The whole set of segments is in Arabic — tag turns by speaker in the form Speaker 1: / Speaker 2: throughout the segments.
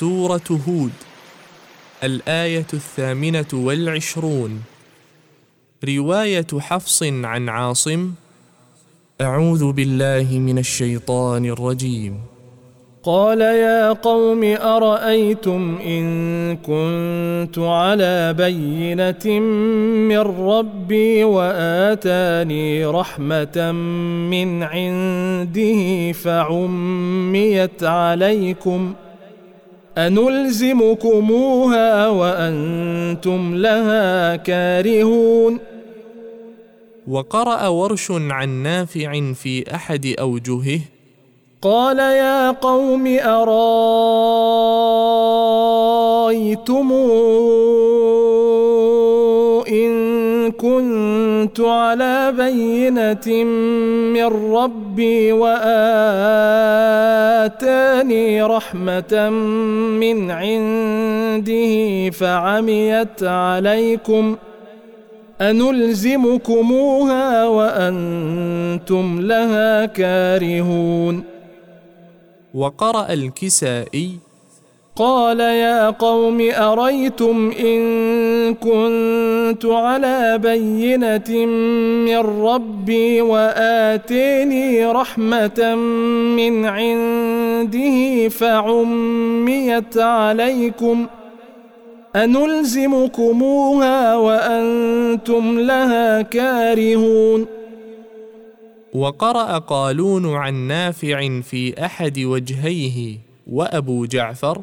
Speaker 1: سورة هود الآية الثامنة والعشرون. رواية حفص عن عاصم أعوذ بالله من الشيطان الرجيم.
Speaker 2: قال يا قوم أرأيتم إن كنت على بينة من ربي وآتاني رحمة من عنده فعميت عليكم أنلزمكموها وأنتم لها كارهون.
Speaker 1: وقرأ ورش عن نافع في أحد أوجهه.
Speaker 2: قال يا قوم أرايتم كنت على بينة من ربي وآتاني رحمة من عنده فعميت عليكم أنلزمكموها وأنتم لها كارهون.
Speaker 1: وقرأ الكسائي
Speaker 2: قال يا قوم أريتم إن كنت على بينة من ربي وآتيني رحمة من عنده فعميت عليكم أنلزمكموها وأنتم لها كارهون
Speaker 1: وقرأ قالون عن نافع في أحد وجهيه وأبو جعفر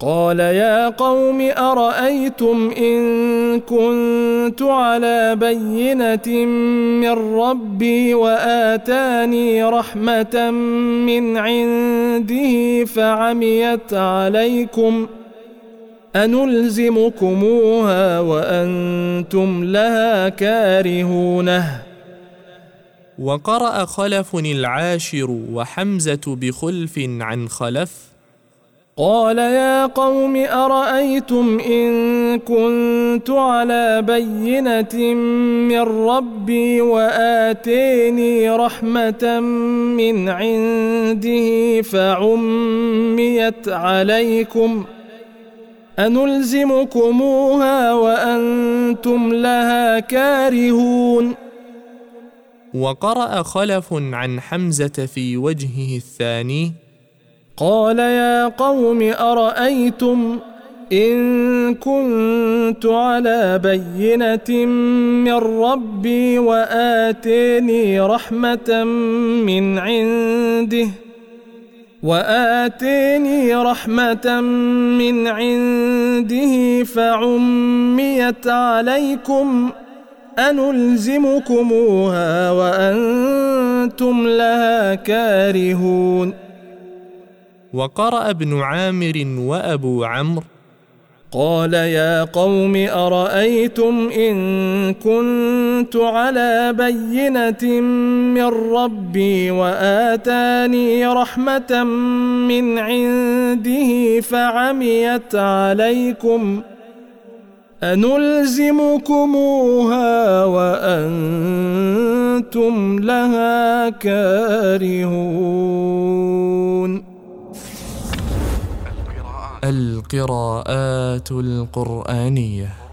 Speaker 2: قال يا قوم أرأيتم إن كنت على بينة من ربي وآتاني رحمة من عنده فعميت عليكم أنلزمكموها وأنتم لها كارهونه
Speaker 1: وقرأ خلف العاشر وحمزة بخلف عن خلف
Speaker 2: قال يا قوم أرأيتم إن كنت على بينة من ربي وآتيني رحمة من عنده فعميت عليكم أنلزمكموها وأنتم لها كارهون
Speaker 1: وقرأ خلف عن حمزة في وجهه الثاني
Speaker 2: قال يا قوم أرأيتم إن كنت على بينة من ربي وآتيني رحمة من عنده وآتيني رحمة من عنده فعميت عليكم أنلزمكموها وأنتم لها كارهون
Speaker 1: وقرأ ابن عامر وأبو عمرو.
Speaker 2: قال يا قوم أرأيتم إن كنت على بينة من ربي وآتاني رحمة من عنده فعميت عليكم أنلزمكموها وأنتم لها كارهون.
Speaker 1: القراءات القرآنية.